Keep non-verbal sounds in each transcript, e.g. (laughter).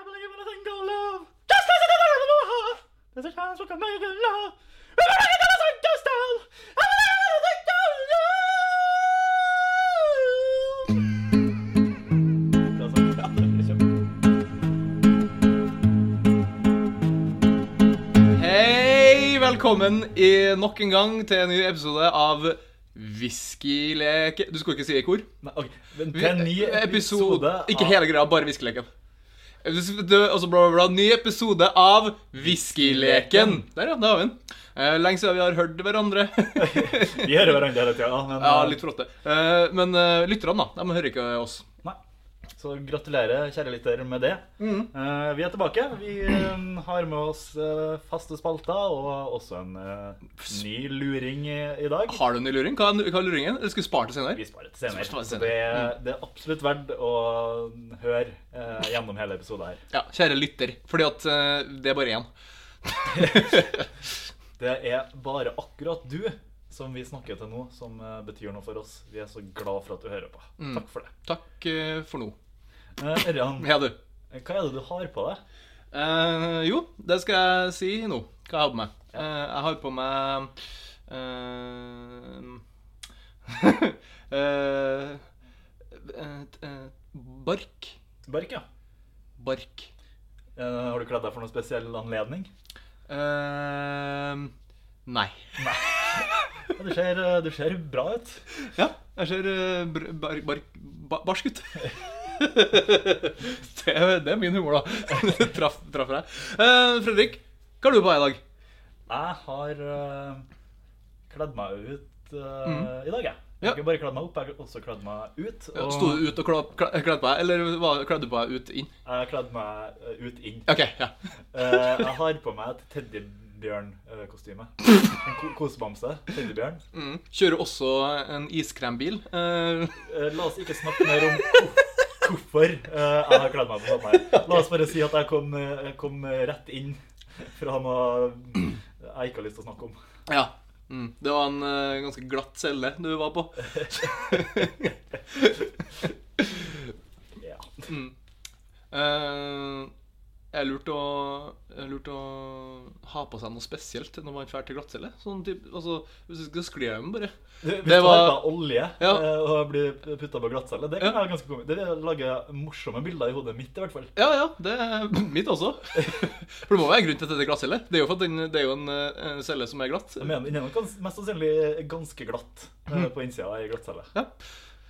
I believe in a thing called love. Just as it is in the. There's a chance we can make it love. We can make it as a ghost town. I believe in a thing called love. Hei, velkommen i nok en gang til en ny episode av Whiskyleke Du skulle ikke si i kor? Nei, ok. Men til en ny episode Ikke av- hele greia, bare Whiskyleken. Og så bla, bla, bla. Ny episode av Whiskyleken. Der, ja. Det har vi den. Eh, lenge siden vi har hørt hverandre. (laughs) Vi hører hverandre hele tida, men ja, eh, litt flotte. Eh, men lytterne, da. De hører ikke oss. Nei. Så gratulerer, kjære lytter, med det. Eh, vi er tilbake. Vi eh, har med oss uh, faste spalter og også en ny luring i, i dag. Har du en ny luring? Hva er, hva er luringen? Eller skal vi spare til senere? Vi sparer til senere. Sparer til senere. det, mm. det er absolutt verdt å høre gjennom hele episoden her. Ja, kjære lytter. Fordi at det er bare én. (laughs) (laughs) Det er bare akkurat du som vi snakker til nå, som betyr noe for oss. Vi er så glad for at du hører på. Takk for det. Takk for nå. Eh, Ørjan, Ja, du. hva er det du har på deg? Eh, jo, det skal jeg si nå. Hva jeg har på meg. Eh, jeg har på meg eh, (laughs) eh, Bark. Bark, ja. Bark. Eh, har du kledd deg for noen spesiell anledning? Eh, nei. Ja, Du ser, eh, du ser bra ut. Ja, jeg ser eh, br- bar, bar, ba, barsk ut. (laughs) det, det er min humor, da. (laughs) traff, traff deg. Uh, Fredrik, hva har du på deg i dag? Jeg har uh, kledd meg ut eh, i dag, jeg. Jeg Ja. ikke bare kledd meg opp, jeg har også kledd meg ut. Ja, Og Sto du ut og kledd på deg, eller var- kledde du på deg ut inn? jeg kledde kledd meg ut inn. OK, ja. Jeg har på meg et teddybjørnkostyme. En ko kosebamse. Teddybjørn. Mm. Kjører også en iskrembil. La oss ikke snakke mer om hvorfor uh, jeg har kledd meg på sånn her. La oss bare si at jeg kom, eh, jeg kom rett inn fra noe jeg ikke har lyst til å snakke om. ja. Mm. Det var en uh, ganske glatt celle du var på. (laughs) Ja. Mm. Eh, jeg lurte å, er lurt å ha på seg noe spesielt når man drar til glattcelle. Sånn typ, altså, hvis du skal skli av dem, bare. Hvis Det du var- har olje Ja. eh, og blir putta på glattcelle, det kan Ja. være ganske komisk. Det vil lage morsomme bilder i hodet mitt, i hvert fall. Ja, ja, det er (clears throat) mitt også. (laughs) For det må være en grunn til at det er glattcelle. Det er jo for at den, det er jo en, eh, en celle som er glatt. Jeg mener, den er nok mest sannsynlig ganske glatt eh, på innsida av ei glattcelle. Ja.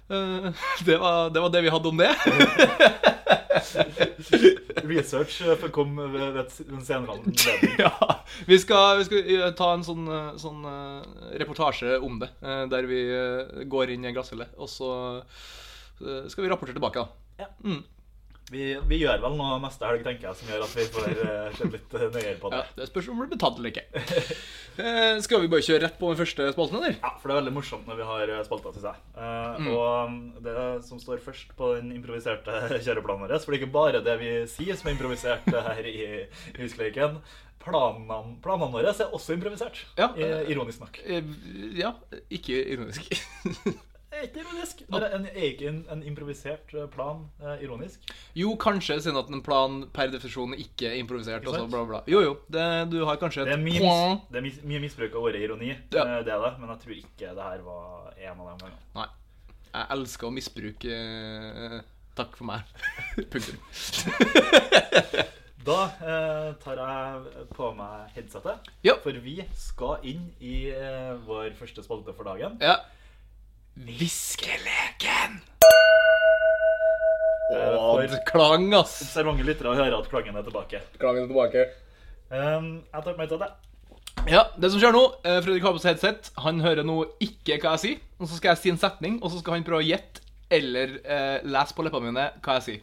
Eh, (laughs) det, var, det var det vi hadde om det. (laughs) (laughs) Research eh, får komme ved en senere anledning. (laughs) ja. Vi skal, vi skal eh, ta en sånn, eh, sånn reportasje om det, der vi går inn i en glasshylle. og så skal vi rapportere tilbake, da. Ja. Mm. Vi, vi gjør vel noe neste helg, tenker jeg, som gjør at vi får uh, se litt eh, nøyere på det. Ja, det spørs om det blir betalt eller ikke. Eh, skal vi bare kjøre rett på den første spalten, eller? Ja, for det er veldig morsomt når vi har spalter, syns jeg. Eh, Og um, det som står først på den improviserte (laughs) kjøreplanen vår, for det er ikke bare det vi sier som er improvisert her i Huskleiken. Planene, planene våre er også improvisert, Ja. ironisk nok. Eh, ja, ikke ironisk. (laughs) Det er ikke ironisk. Det er, en, er ikke en, en improvisert eh, plan eh, ironisk? Jo, kanskje siden at en plan per definisjon ikke er improvisert. Ikke Og så sant? bla, bla. Jo, jo, det, du har kanskje Det et er mye, mis, det er mis, mye misbruk av ordet ironi, Ja. eh, det er det, men jeg tror ikke det her var en av dem. gangene. Nei. Jeg elsker å misbruke eh, Takk for meg. (laughs) Punktum. Da eh, tar jeg på meg headsetet, Ja. for vi skal inn i eh, vår første spalte for dagen. Ja. Hviskeleken! For- det klang, ass. Observante lyttere hører at klangen er tilbake. Klangen er tilbake. Um, jeg tar på meg det. Ja, det som skjer nå eh, Fredrik har på seg headset. Han hører nå ikke hva jeg sier. Og så skal jeg si en setning, og så skal han prøve å gjette eller eh, lese på leppene mine hva jeg sier.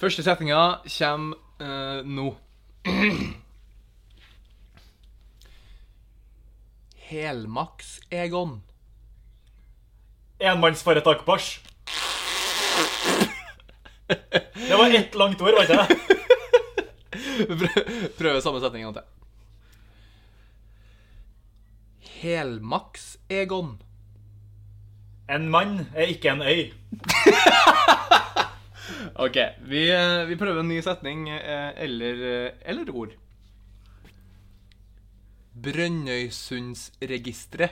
Første setninga kommer eh, nå. (clears throat) Helmaks Egon. Enmannsforetak Bars. Det var ett langt ord, var ikke det? Prø- Prøve samme setning en gang til. Helmaks Egon. En mann er ikke en øy. (laughs) OK. Vi, eh, vi prøver en ny setning eh, eller, eh, eller ord. Brønnøysundsregisteret.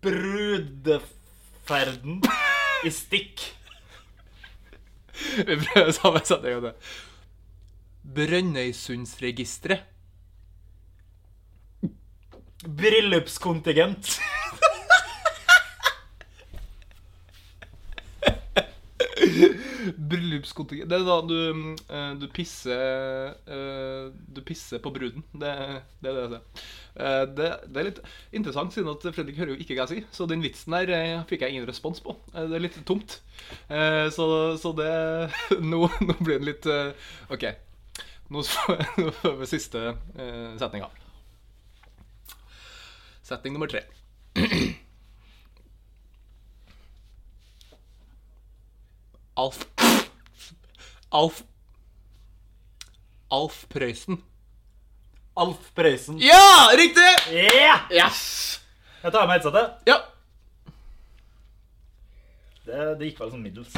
Brudeferden i stikk. Vi prøver samme setning. gang det. Brønnøysundsregisteret. Bryllupskontingent. Bryllupskontingent Det er da du, eh, du pisser eh, Du pisser på bruden. Det, det er det jeg. Eh, Det, det er litt interessant, siden at Fredrik hører jo ikke hva jeg sier. Så den vitsen der fikk jeg ingen respons på. Det er litt tomt. Så, så det (laughs) nå, nå blir den litt OK. (laughs) Nå får vi siste setninga. Setning nummer tre. (clears throat) Alf Alf Alf Prøysen. Alf Prøysen. Ja! Riktig! Yeah! Yes! Jeg tar med headsetet. Ja. Det, det gikk vel sånn middels.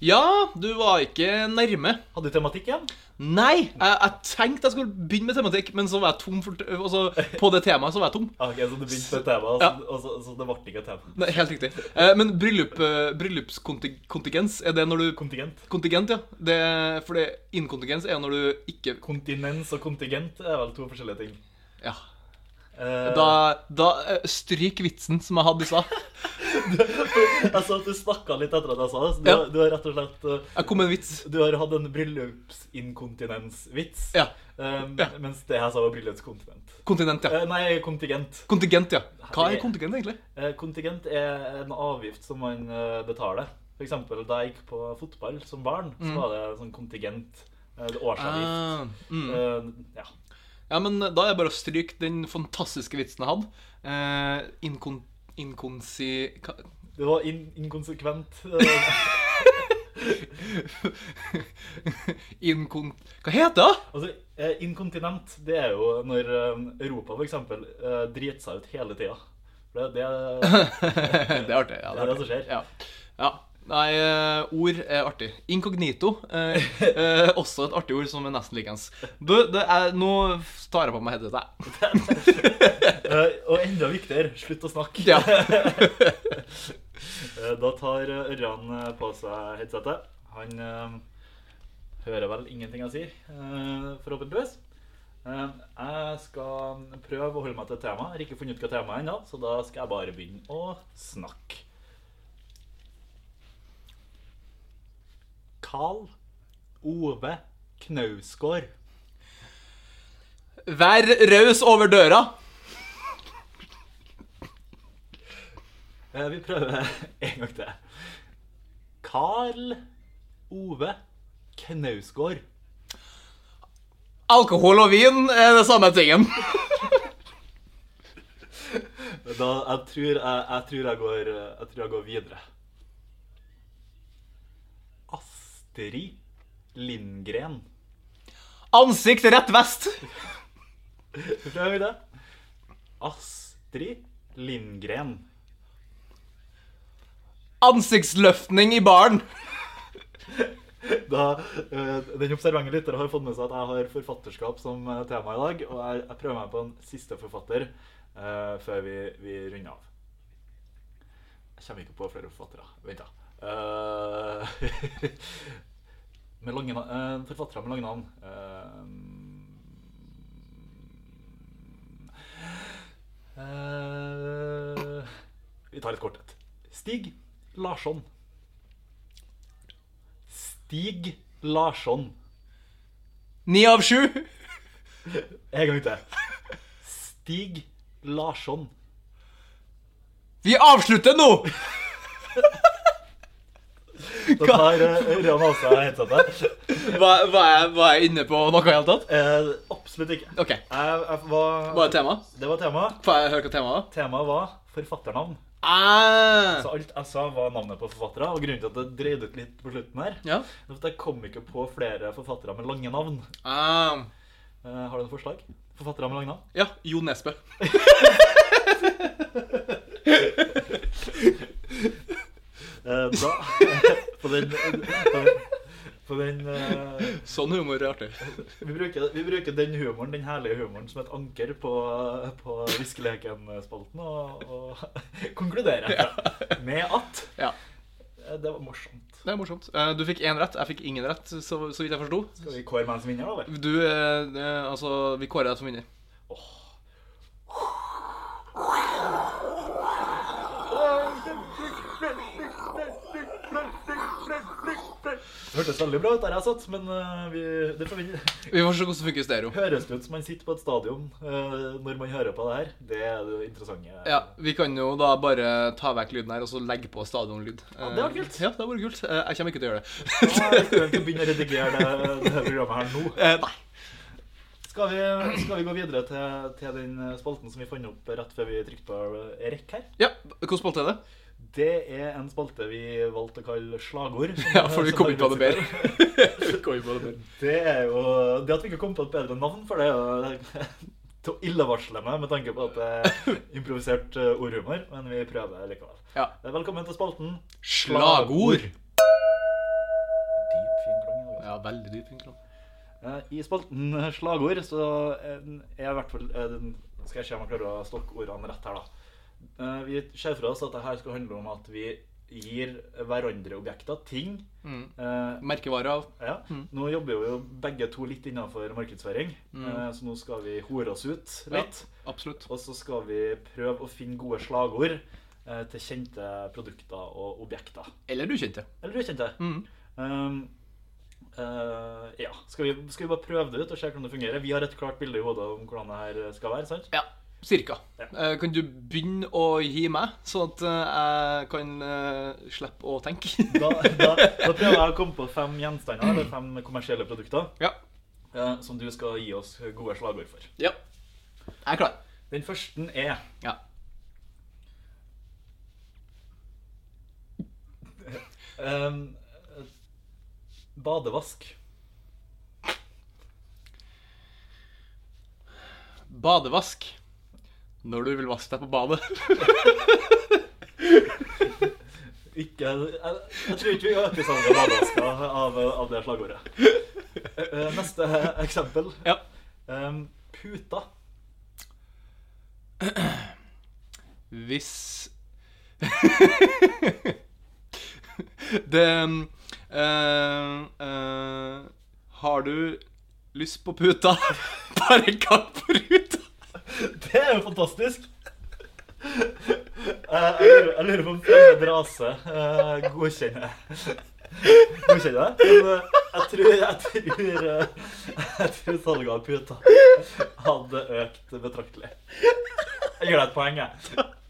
Ja, du var ikke nærme. Hadde du tematikk igjen? Nei, jeg, jeg tenkte jeg skulle begynne med tematikk, men så var jeg tom for altså, På det temaet så var jeg tom. Ah, Ok, Så du begynte på et tema, og så, og så, så det ble ikke et tema. Nei, helt riktig. Eh, men bryllup, eh, bryllupskontingens, er det når du Kontingent. Kontingent, ja. Det, for det inkontingens er når du ikke Kontinens og kontingent er vel to forskjellige ting. Ja. Eh, Da, da eh, stryk vitsen som jeg hadde i stad. (laughs) altså, du snakka litt etter at jeg sa det. Så du, Ja. du har rett og slett eh, Jeg kom med en vits. Du har hatt en bryllupsinkontinensvits, Ja. Um, Ja. mens det jeg sa var bryllupskontinent. Kontinent, ja. Uh, nei, kontingent. Kontingent, ja. Hva er kontingent, egentlig? Uh, kontingent er en avgift som man uh, betaler. For eksempel da jeg gikk på fotball som barn, så var det sånn kontingent. årsavgift. Ah, mm. Ja. Ja, men da er det bare å stryke den fantastiske vitsen jeg hadde. Eh, inkon... Inkonsi... Det var in inkonsekvent. (laughs) Inkon... Hva heter det? altså, eh, inkontinent, det er jo når eh, Europa eksempel eh, driter seg ut hele tida. Det, det, (laughs) det er artig. Ja, Det er det som skjer. Ja. ja. Nei, eh, ord er artig. Inkognito. Eh, (laughs) eh, også et artig ord som er nesten likens. Du, det er, nå tar jeg på meg headsetet. (laughs) eh, og enda viktigere, slutt å snakke. Ja. (laughs) Da tar Ørjan på seg headsetet. Han eh, hører vel ingenting jeg sier, eh, forhåpentligvis. Eh, jeg skal prøve å holde meg til temaet. Jeg har ikke funnet ut hva temaet er ennå, så da skal jeg bare begynne å snakke. Carl Ove Knausgård. Vær raus over døra. Eh, Vi prøver en gang til. Carl Ove Knausgård. Alkohol og vin er det samme tingen. Da, jeg, tror jeg, jeg, tror jeg, går, jeg tror jeg går videre. Astrid Lindgren. Ansikt rett vest. Prøv det. Astrid Lindgren. Ansiktsløftning i baren. Da, eh, den observante lytter har fått med seg at jeg har forfatterskap som eh, tema i dag, og jeg, jeg prøver meg på en siste forfatter uh, før vi, vi runder av. Jeg kommer ikke på flere forfattere. Vent, da. Eh, (laughs) med lange eh, Forfattere med lange navn. Uh, uh, vi tar et kort et. Stig Larsson. Stig Larsson. Ni av sju. En gang til. Stig Larsson. Vi avslutter nå! Da tar uh, Ørjan av seg headsetet. Hva er jeg, var jeg inne på noe i hele tatt? Eh, absolutt ikke. OK. Jeg, jeg var, Hva er tema? det var tema. Får jeg høre hva temaet var? Temaet var forfatternavn. Ah. Så alt jeg sa, var navnet på forfattere. Og grunnen til at det dreide ut litt på slutten her, Ja. er at jeg kom ikke på flere forfattere med lange navn. Ah. Eh, har du noen forslag? Forfattere med lange navn? Ja, Jo Nesbø. (laughs) (laughs) Eh, da (laughs) På den På på den uh, Sånn humor er artig. vi, bruker, vi bruker den humoren, den herlige humoren som et anker på, på Viskeleken-spalten, og, og konkluderer med at Ja, eh, det var morsomt. det er morsomt. Eh, Du fikk én rett, jeg fikk ingen rett, så, så vidt jeg forsto. Skal vi kåre meg som vinner, da? eller? Du, eh, eh, altså, vi kårer deg som vinner. Hørtes veldig bra ut der jeg satt, men eh, vi, det får vi (laughs) Vi får se hvordan det funker i stereo. høres det ut som man sitter på et stadion eh, når man hører på det her. Det er det interessante. Ja, Vi kan jo da bare ta vekk lyden her og så legge på stadionlyd. Ja, det var kult. Eh, Ja, det var kult. Eh, Jeg kommer ikke til å gjøre det. Ah, Jeg skal ikke begynne å redigere det, det her programmet her nå. Eh, Nei. Skal vi, skal vi gå videre til, til den spalten som vi fant opp rett før vi trykte på rekk her? Ja, Hvilken spalte er det? Det er en spalte vi valgte å kalle slagord. (laughs) Ja, for (laughs) vi kom ikke på det bedre. det er jo Det at vi ikke kom på et bedre navn for det, er jo illevarslende med tanke på at det er improvisert eh, ordhumor, men vi prøver likevel. Ja. Velkommen til spalten Slagord. Dyp, fin klang. altså. Ja, veldig dyp fin klang. I spalten eh, slagord så er jeg i hvert fall eh, Skal jeg se om jeg klarer å stokke ordene rett her, da. Eh, Vi ser for oss at det her skal handle om at vi gir hverandre objekter, ting. Mm. Eh, Merkevarer. ja. Nå jobber vi jo begge to litt innenfor markedsføring, Mm. eh, så nå skal vi hore oss ut Ja, litt. absolutt. Og så skal vi prøve å finne gode slagord eh, til kjente produkter og objekter. Eller ukjente. Eller ukjente. Mm. Um, uh, ja. Skal vi, skal vi bare prøve det ut og se hvordan det fungerer? Vi har et klart bilde i hodet om hvordan det her skal være. sant? Ja, cirka. Ja. Eh, Kan du begynne å gi meg, sånn at eh, jeg kan uh, slippe å tenke? (laughs) Da, da, da prøver jeg å komme på fem gjenstander eller fem kommersielle produkter ja. uh, som du skal gi oss gode slagord for. ja. Jeg er klar. Den første er Ja. um, (laughs) badevask. Badevask. Når du vil vaske deg på badet. (laughs) Ikke, jeg, jeg tror ikke vi øker salget av badevasker av, av det slagordet. Eh, Neste eksempel. Ja. Puta. Hvis (laughs) Det eh, eh, Har du lyst på puta? (laughs) Bare kall på ruta. (laughs) Det er jo fantastisk. Eh, jeg, lurer, jeg lurer på om fremmed rase uh, godkjenner Godkjenner det? Men eh, jeg tror, jeg tror, eh, jeg tror salget av puta hadde økt betraktelig. Jeg gir deg et poeng, jeg.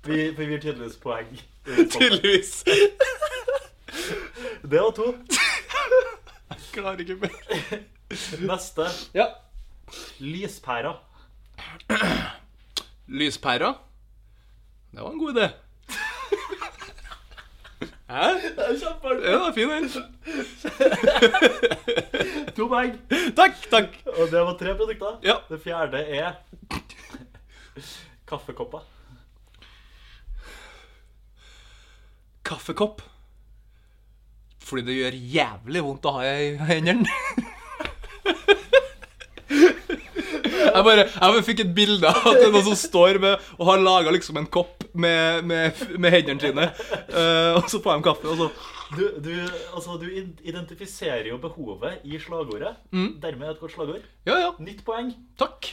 Vi, vi gir tydeligvis poeng. Tydeligvis. Det var to. Jeg klarer ikke mer. Neste. Ja. Lyspæra. Lyspæra. Det var en god idé. Hæ? Det er kjempeartig. Ja, fin den. To poeng. Takk, takk. Og det var tre produkter. Ja. Det fjerde er kaffekopper. Kaffekopp. Fordi det gjør jævlig vondt å ha i hendene. Jeg bare, jeg bare fikk et bilde av at det er noen som står med og har laga liksom en kopp med, med, med hendene sine. uh, og så får de kaffe, og så Du, du, altså, du identifiserer jo behovet i slagordet. Dermed et godt slagord. Ja, ja. Nytt poeng. Takk.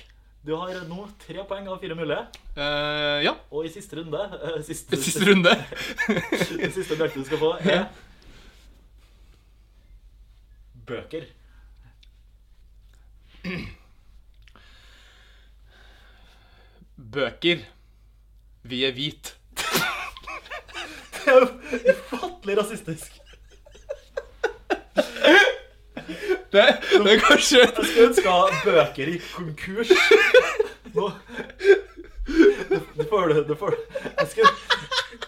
Du har nå tre poeng av fire mulige. Uh, ja. Og i siste runde uh, siste, Siste runde. (laughs) Det siste objektet du skal få, er bøker. Bøker. Vi er hvite. Det er jo ufattelig rasistisk. Det, det er kanskje Jeg skulle ønske bøker i konkurs. Nå Det får du. Det får du. Jeg skulle,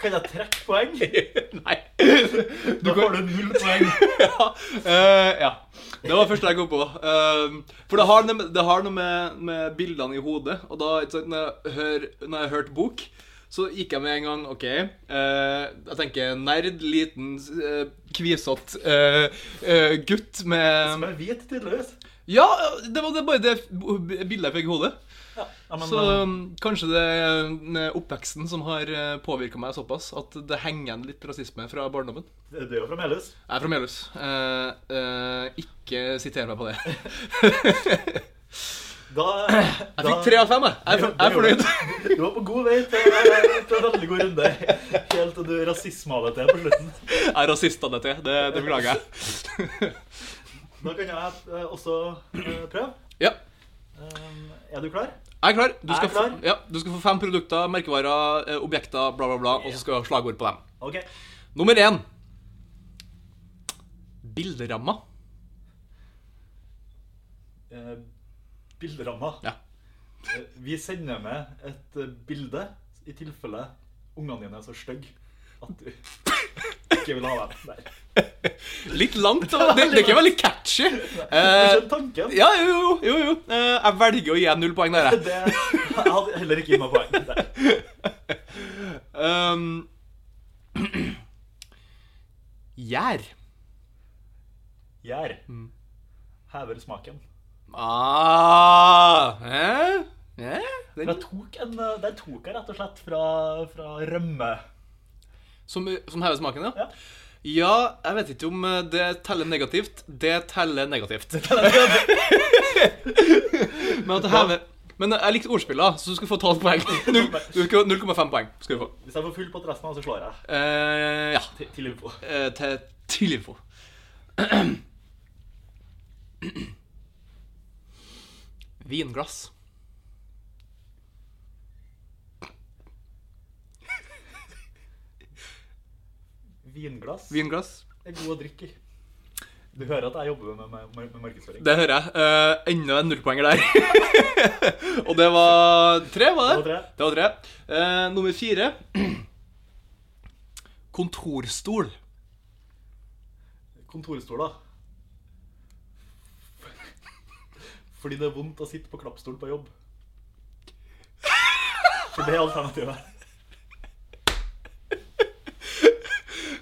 kan jeg trekke poeng? Nei. (laughs) Da får du null poeng. (laughs) ja, uh, ja. Det var det første jeg kom på. Uh, for det har, det har noe med, med bildene i hodet. Og da, sant, når jeg, hør, når jeg har hørt bok, så gikk jeg med en gang OK. Uh, jeg tenker nerd, liten, uh, kvisete uh, gutt med Som er hvit, tydeligvis. Ja, det var det bare det bildet jeg fikk i hodet. Ja, men, Så eh, um, kanskje det er oppveksten som har påvirka meg såpass at det henger igjen litt rasisme fra barndommen. du er jo fra Melhus. Jeg er fra Melhus. Eh, eh, ikke siter meg på det. (laughs) Da, Jeg fikk tre av fem, jeg. Jeg er, jeg er fornøyd. Du var på god vei til, til en veldig god runde. Helt til du rasisma det til på slutten. Jeg er rasist av det til. Det, det beklager jeg. Da kan jeg eh, også eh, prøve. Ja, Um, Er du klar? Jeg er klar. Du skal, klar. Få, ja, du skal få fem produkter, merkevarer, eh, objekter, bla, bla, bla, og så skal du ha slagord på dem. OK. Nummer én. Bilderamma. Eh, Bilderamma. Ja. Eh, Vi sender med et eh, bilde i tilfelle ungene dine er så stygge at du ikke vil ha den. Nei. (laughs) Litt langt. da. (laughs) Det, (laughs) det er ikke veldig catchy. Du Eh, tanken? ja, jo, jo, jo. jo. Eh, jeg velger å gi deg null poeng der, jeg. Det, jeg hadde heller ikke gitt meg poeng. Um, (clears throat) Gjær. Gjær. Mm. Hever smaken. Ah, eh? Eh? Den, Der tok, en, eh, der tok jeg rett og slett fra, fra rømme. Som, som hever smaken, ja? Ja. Ja, jeg vet ikke om det teller negativt. det teller negativt. Det teller negativt. (laughs) Men at det hever Men jeg likte ordspillet, så du skal få tolv poeng. Du skal- 0,5 poeng skal du få. Hvis jeg får full på resten, så slår jeg. Eh, ja. Til, til info. Eh, til, til info. (clears throat) Vinglass. Vinglass Vinglass. er god å drikke i. Du hører at jeg jobber med, med, med, med markedsføring. Det hører jeg. Uh, enda en nullpoenger der. (laughs) Og det var tre, var det? Det var tre. Det var tre. Uh, nummer fire. Kontorstol. Kontorstol, da? Fordi det er vondt å sitte på klappstol på jobb. For det er alternativet.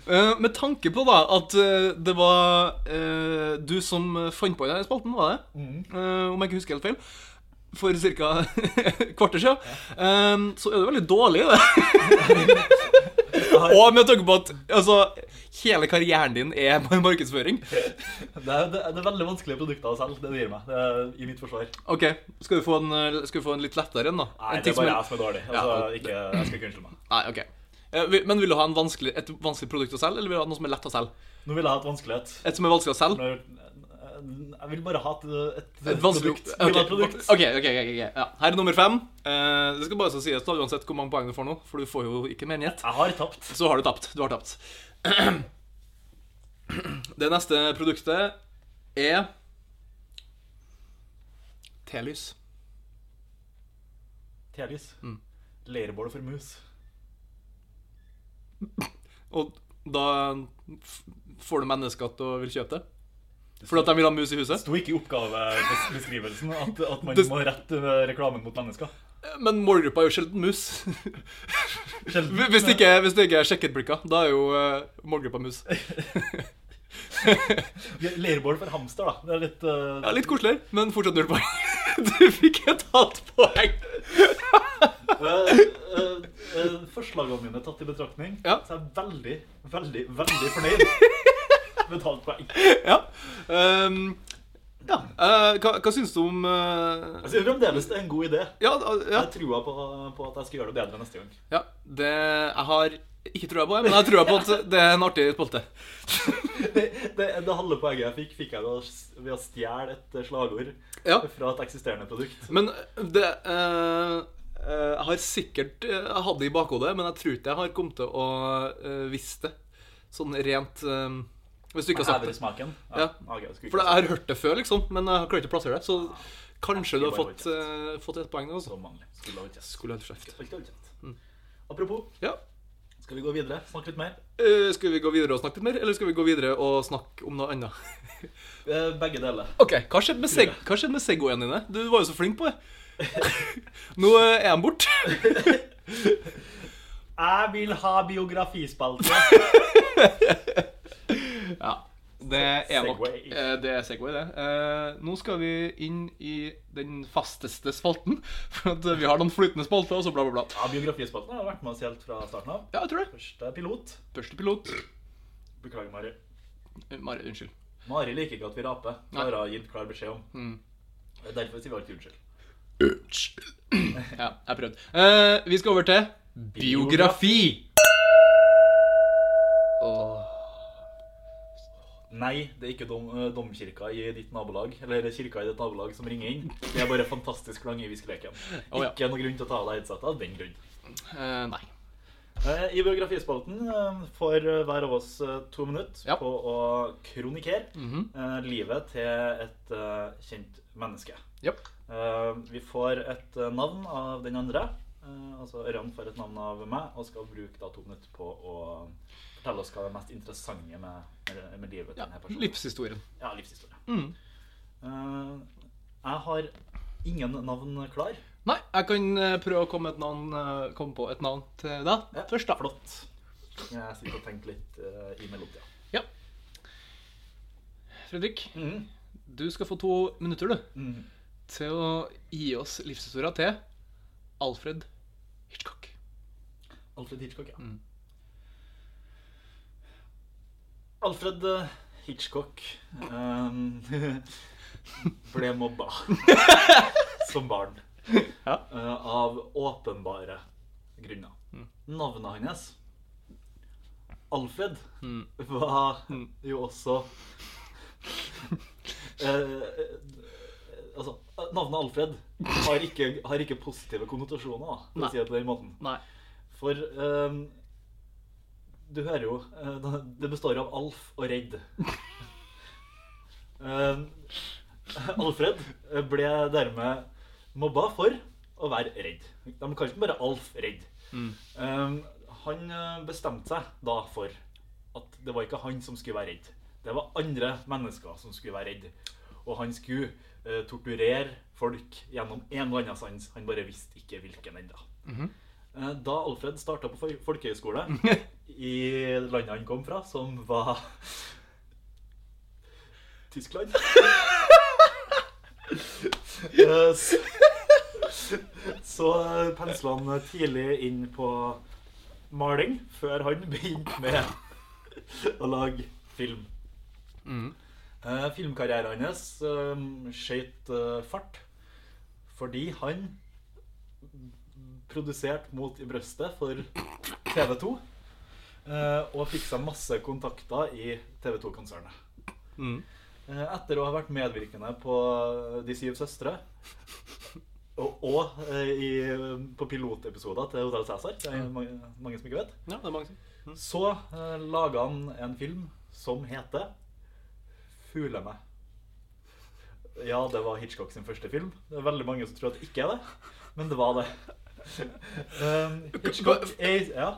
Eh, med tanke på da at uh, det var uh, du som fant på denne spalten, var det? Eh, om jeg ikke husker helt feil. For ca. (laughs) kvarter siden. Eh, så er du veldig dårlig, det. (laughs) Og med tanke på at altså, hele karrieren din er markedsføring. (laughs) Det er, det, er, det veldig vanskelige produkter å selge. Det du gir meg. Det i mitt forsvar. OK, skal du få en, du få en litt lettere en, da? Nei, en det er bare jeg som er dårlig. Ja, Altså, og- ikke, jeg skal ikke unnskylde meg. Nei, ok. Eh, Men vil du ha en vanskelig, et vanskelig produkt å selge, eller vil du ha noe som er lett å selge? Nå vil jeg ha et vanskelighet. Et som er vanskelig å selge? Jeg vil bare ha et, et, Et vanskelig produkt. Ok, Jeg vil ha et produkt. ok, ok, ok, ok. Ja. Her er nummer fem. Eh, det skal bare sies da, uansett hvor mange poeng du får nå, for du får jo ikke mer enn ett. Jeg har tapt. Så har du tapt. Du har tapt. (clears throat) Det neste produktet er telys. Telys. Mm. Leirbål for mus. Og da får du mennesker til å vil kjøpe det. Fordi at de vil ha mus i huset. sto ikke i oppgavebeskrivelsen at, at man Det- må rette reklamen mot mennesker. Men målgruppa er jo sjelden mus. Sjelden. (laughs) Hvis det ikke, hvis det ikke er sjekkerbrikker, da er jo eh, målgruppa mus. (laughs) Leirbål for hamster, da. Det er litt uh, Ja, Litt koseligere, men fortsatt null poeng. (laughs) Du fikk et halvt poeng. Uh, eh, Forslagene mine tatt i betraktning, Ja. så er jeg veldig, veldig, veldig fornøyd med et halvt poeng. Ja. Um, ja. Hva, hva syns du om Jeg synes fremdeles det er en god idé. Ja, ja. Jeg tror på, på at jeg skal gjøre det bedre neste gang. ja det, jeg har ikke trua på det, men jeg tror på at det er en artig spolte. Det, det, det halve poenget jeg fikk, fikk jeg ved å, stjele et slagord Ja. fra et eksisterende produkt. Men det eh, eh, Jeg har sikkert eh, Jeg hadde det i bakhodet, men jeg tror ikke jeg har kommet til å uh, visst det. Sånn rent eh, Hvis du ikke har sagt det. smaken. Ja. Okay, jeg For jeg har hørt det før, liksom, men jeg har klart ikke å plassere det. Så kanskje du har fått, eh, fått et poeng si Altså. så mange. Skulle ha jeg kjeft. Apropos, Ja. Skal vi gå videre? Snakke litt mer? Uh, skal vi gå videre og snakke litt mer, eller skal vi gå videre og snakke om noe annet? (laughs) Eh, Begge deler. Ok, Hva skjedde med, seg hva skjedde med Segwayene dine? Du var jo så flink på det. (laughs) Nå eh, er de borte. (laughs) Jeg vil ha biografispalte. Ja. Det er nok eh, Det er Segway, det. Eh, nå skal vi inn i den fasteste spalten. (laughs) For at vi har noen flytende spalter, og så bla, bla, bla. Ja, Biografispalten har vært med oss helt fra starten av. Ja, jeg tror det. Første pilot. Første pilot. Beklager, Mari. Eh, Mari, unnskyld. Mari liker ikke at vi raper. Det har gitt klar beskjed om. Mm. Derfor sier vi alltid unnskyld. Unnskyld. (clears throat) Ja, jeg prøvde. Uh, vi skal over til biografi. Åh. Nei, det er ikke dom, eh, domkirka i ditt nabolag Eller kirka i ditt nabolag som ringer inn. Det er bare fantastisk lang i viskeleken. Oh, ja. Ikke noe grunn til å ta av deg headsetet av den grunn. Uh, nei. Eh, I biografispalten får hver av oss to minutter Ja. på å kronikere mm -hmm. livet til et kjent menneske. Eh, vi får et navn av den andre. Eh, altså Ørjan får et navn av meg og skal bruke da to minutter på å fortelle oss hva det mest interessante med, med, med livet til Ja, denne personen. livshistorien. Ja, livshistorie. Mm. Eh, jeg har ingen navn klar. Nei, jeg kan eh, prøve å komme, et navn, komme på et navn til deg Ja, først, da. Flott. Jeg sitter og tenker litt uh, i mellomtida. Ja. Fredrik, Mm. du skal få to minutter, du, Mm. til å gi oss livshistoria til Alfred. Alfred Hitchcock, ja. Mm. Alfred eh, Hitchcock um, (laughs) ble mobba (laughs) som barn Ja. Uh, av åpenbare grunner. Navnet hans, Alfred, Mm. var jo også uh, Altså, navnet Alfred har ikke, har ikke positive konnotasjoner, da, for å si det på den måten. Nei. For um, du hører jo eh, Det består av Alf og Redd. um, (laughs) Alfred ble dermed mobba for å være redd. De kalte ikke bare Alf redd. Ehm, han eh, bestemte seg da for at det var ikke han som skulle være redd. Det var andre mennesker som skulle være redd. Og han skulle uh, torturere folk gjennom en eller annen sans. Han bare visste ikke hvilken ennå. Eh, Da Alfred starta på fol- folkehøyskole (laughs) i landet han kom fra, som var Tyskland (laughs) Eh, Så, pensla han tidlig inn på maling, før han begynte med å lage film. Eh, Filmkarrieren hans skjøt eh, fart fordi han produsert Mot i brøstet for TV 2. eh, og fikk seg masse kontakter i TV 2-konsernet. Mm. Eh, etter å ha vært medvirkende på De syv søstre, og, og eh, i, på pilotepisoder til Hotell Cæsar, det er mange, mange som ikke vet, Ja, det er mange som så uh, laga han en film som heter 'Fule meg'. Ja, det var Hitchcock sin første film. Det er veldig mange som tror at det ikke er det, men det var det. Um, Hitchcock er Ja.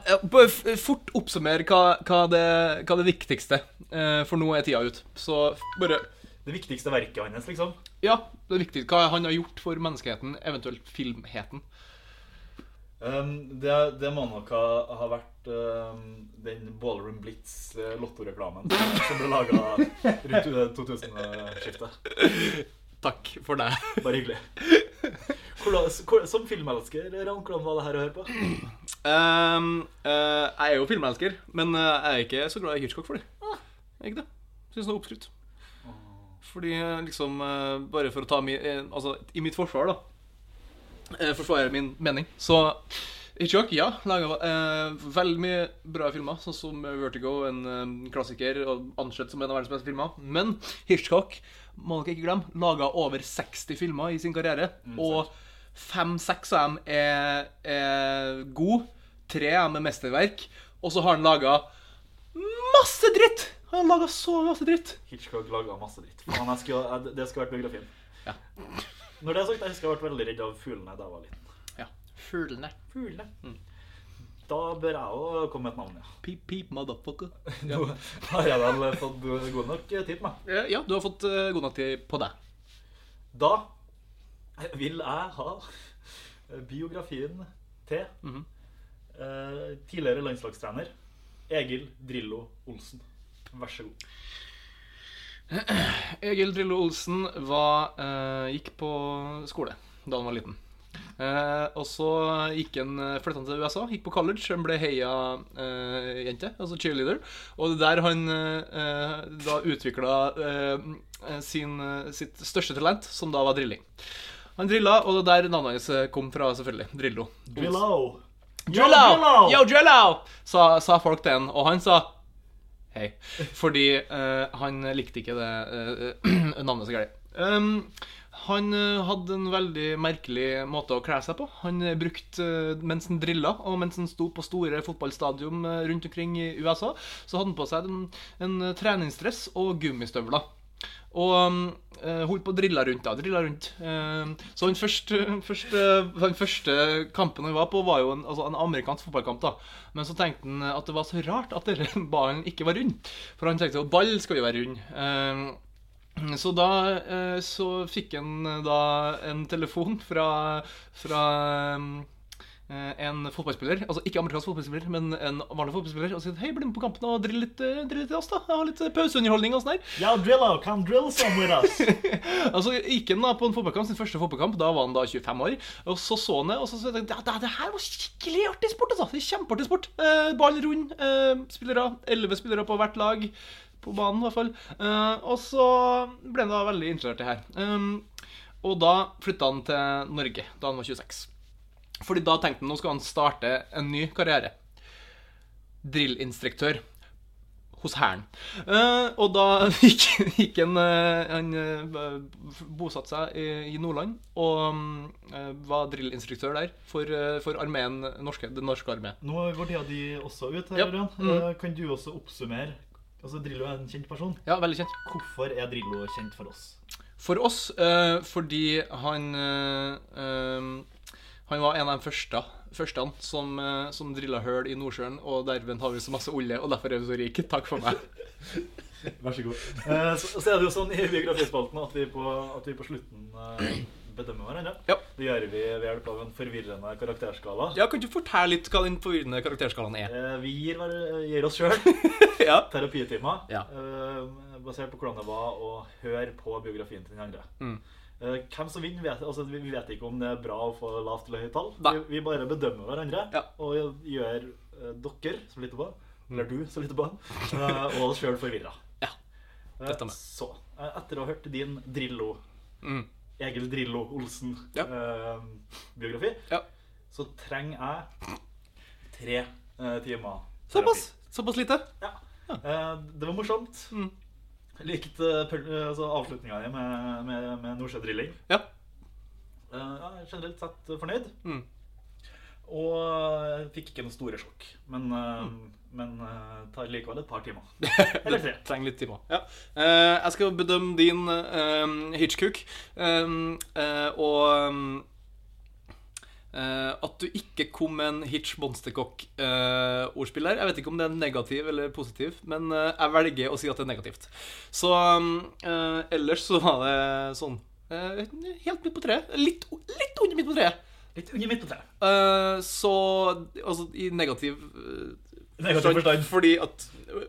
Fort oppsummer hva, hva, det, hva det viktigste, eh, for nå er tida ut. Så bare Det viktigste verket hans, liksom. Ja, det er viktig. Hva han har gjort for menneskeheten, eventuelt filmheten. Um, det, det må nok ha, ha vært um, den Ballroom Blitz uh, lottoreklamen som, ble laga rundt (laughs) uh, 2000-skiftet. Takk for det. Bare hyggelig. (laughs) Hvordan, som filmelsker, Ran, hvordan var det her å høre på? Um, uh, jeg er jo filmelsker, men eh, jeg er ikke så glad i Hitchcock for det. Ah. ikke det. Syns det er oppskrytt. Fordi eh, liksom Bare for å ta mi, Altså, i mitt forsvar, da. Eh, forsvare min mening. Så Hitchcock, ja, laga eh, veldig mye bra filmer, sånn som Vertigo, en eh, klassiker og ansett som en av verdens beste filmer. Men Hitchcock, må dere ikke glemme, laga over 60 filmer i sin karriere. og fem-seks av dem er, er gode, tre av dem er mesterverk, og så har han laga masse dritt! Han har laga så masse dritt. Hitchcock laga masse dritt. Jeg skulle, det skulle vært biografien. Ja. Når det er sagt, jeg husker jeg ble veldig redd av fuglene da jeg var liten. ja. Fuglene. Fuglene? Da bør jeg òg komme med et navn, ja. Peep, peep, motherfucker. (laughs) Nå har jeg vel fått god nok tid med. meg. Ja, du har fått uh, god nok tid på deg. Da vil jeg ha biografien til mm -hmm. tidligere landslagstrener Egil Drillo Olsen. Vær så god. (clears throat) Egil Drillo Olsen var, eh, gikk på skole da han var liten. Eh, og så gikk han, eh, flytta han til USA, gikk på college. Han ble heia-jente, altså cheerleader. Og det er der han eh, da utvikla eh, eh, sitt største talent, som da var drilling. Han drilla, og det er der navnet hans eh, kom fra, selvfølgelig. Drillo. Drillo. Drillo! Yo, Drillo! Sa, sa folk til han, og han sa hei. Fordi eh, han likte ikke det eh, (clears throat) navnet så gærent. Um, han eh, hadde en veldig merkelig måte å kle seg på. Han eh, brukte, eh, Mens han drilla, og mens han sto på store fotballstadion rundt omkring i USA, så hadde han på seg en, en treningsdress og gummistøvler. Og øh, holdt på å drille rundt. da, drilla rundt. Uh, så den første, (laughs) første, den første kampen han var på, var jo en, altså en amerikansk fotballkamp. da. Men så tenkte han at det var så rart at (laughs) ballen ikke var rund. For han tenkte jo ball skal jo være rund. Eh, så da eh, så fikk han eh, da en telefon fra, fra eh, en fotballspiller, altså ikke amerikansk fotballspiller, men en vanlig fotballspiller, og sier hei, bli med på kampen og drill litt, drill litt til oss, da. Ha litt pauseunderholdning og sånn der. Ja, Drillo, come drill some with us. (laughs) Altså, gikk han da på en fotballkamp, sin første fotballkamp, da var han da 25 år, og så så han det, og så tenkte han ja, det her var skikkelig artig sport, altså. Det Kjempeartig sport. Eh, ball rund, eh, spillere, 11 spillere på hvert lag, på banen i hvert fall. Uh, og så ble han da veldig interessert i det her. Um, og da flytta han til Norge da han var 26. Fordi da tenkte han nå skal han starte en ny karriere. Drillinstruktør hos Hæren. Uh, og da (laughs) gikk, gikk han uh, Han uh, bosatte seg i, i Nordland og eh, var drillinstruktør der for, eh, for armeen, norske, den norske armé. Nå går tida di også ut her, Ja. Ørjan. Mm. Eh, Kan du også oppsummere Altså, Drillo er en kjent person. Ja, veldig kjent. Hvorfor er Drillo kjent for oss? For oss eh, fordi han eh, eh, Han var en av de første, første som, uh, som drilla hull i Nordsjøen, og derved har vi så masse olje, og derfor er vi så rike. Takk for meg. Vær så god. Eh, så, så er det jo sånn i biografispalten at vi på, at vi på slutten eh, bedømmer hverandre. Ja. Det gjør vi ved hjelp av en forvirrende karakterskala. Ja, Kan du fortelle litt hva den forvirrende karakterskalaen er? Eh, vi gir, gir oss sjøl (laughs) ja. terapitimer Ja. eh, basert på hvordan det var å høre på biografien til den andre. Mm. Eh, hvem som vinner, vet, altså, vi vet ikke om det er bra å få lavt eller høyt tall. Vi, vi bare bedømmer hverandre Ja. og gjør eh, dere som lytter på, eller du som lytter på, eh, og oss sjøl forvirra. Ja, det stemmer. Så, eh, etter å ha hørt din Drillo, Mm. Egil Drillo Olsen, Ja. biografi, ja. så trenger jeg tre uh, timer Såpass? Såpass lite? ja. Uh, det var morsomt. Mm. Likte uh, altså, avslutninga di med, med, med nordsjødrilling. Ja. Generelt sett fornøyd. Mm. Og fikk ikke noen store sjokk. Men, mm. men eh, tar likevel et par timer. (laughs) Eller tre. Trenger litt timer. Ja. Eh, jeg skal bedømme din uh, hitchcook. Um, eh, og eh, at du ikke kom med en hitch monstercock-ordspill der. Jeg vet ikke om det er negativ eller positiv, men eh, jeg velger å si at det er negativt. Så eh, ellers så var det sånn eh, Helt midt på treet. Litt, litt under midt på treet. Litt under midt på treet. Eh, så altså i negativ eh, Negativ forstand. Fordi at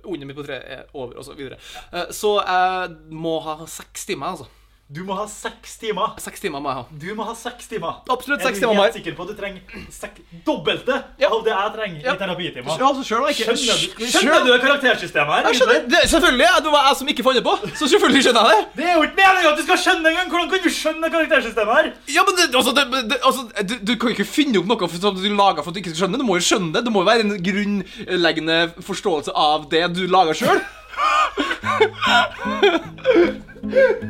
under midt på treet er over, og så videre. Eh, så jeg må ha seks timer, altså. Du må ha seks timer. Seks timer må jeg ha. Du må ha seks timer. Absolutt seks Er timer Jeg er sikker på at du trenger sek dobbelte Ja. av det jeg trenger Ja. i terapitimer? Ja, altså, Skjønner skjønner du det karaktersystemet her? Jeg skjønner, det, selvfølgelig! Det var jeg som ikke fant det på, så selvfølgelig skjønner jeg det. Det er jo ikke meningen at du skal skjønne engang! Hvordan kan du skjønne karaktersystemet her? Ja, men det, altså, det, det, altså, du, du kan jo ikke finne opp noe som du lager for at du ikke skal skjønne. Du må jo skjønne det. Det må jo være en grunnleggende forståelse av det du lager sjøl. (laughs) Whisky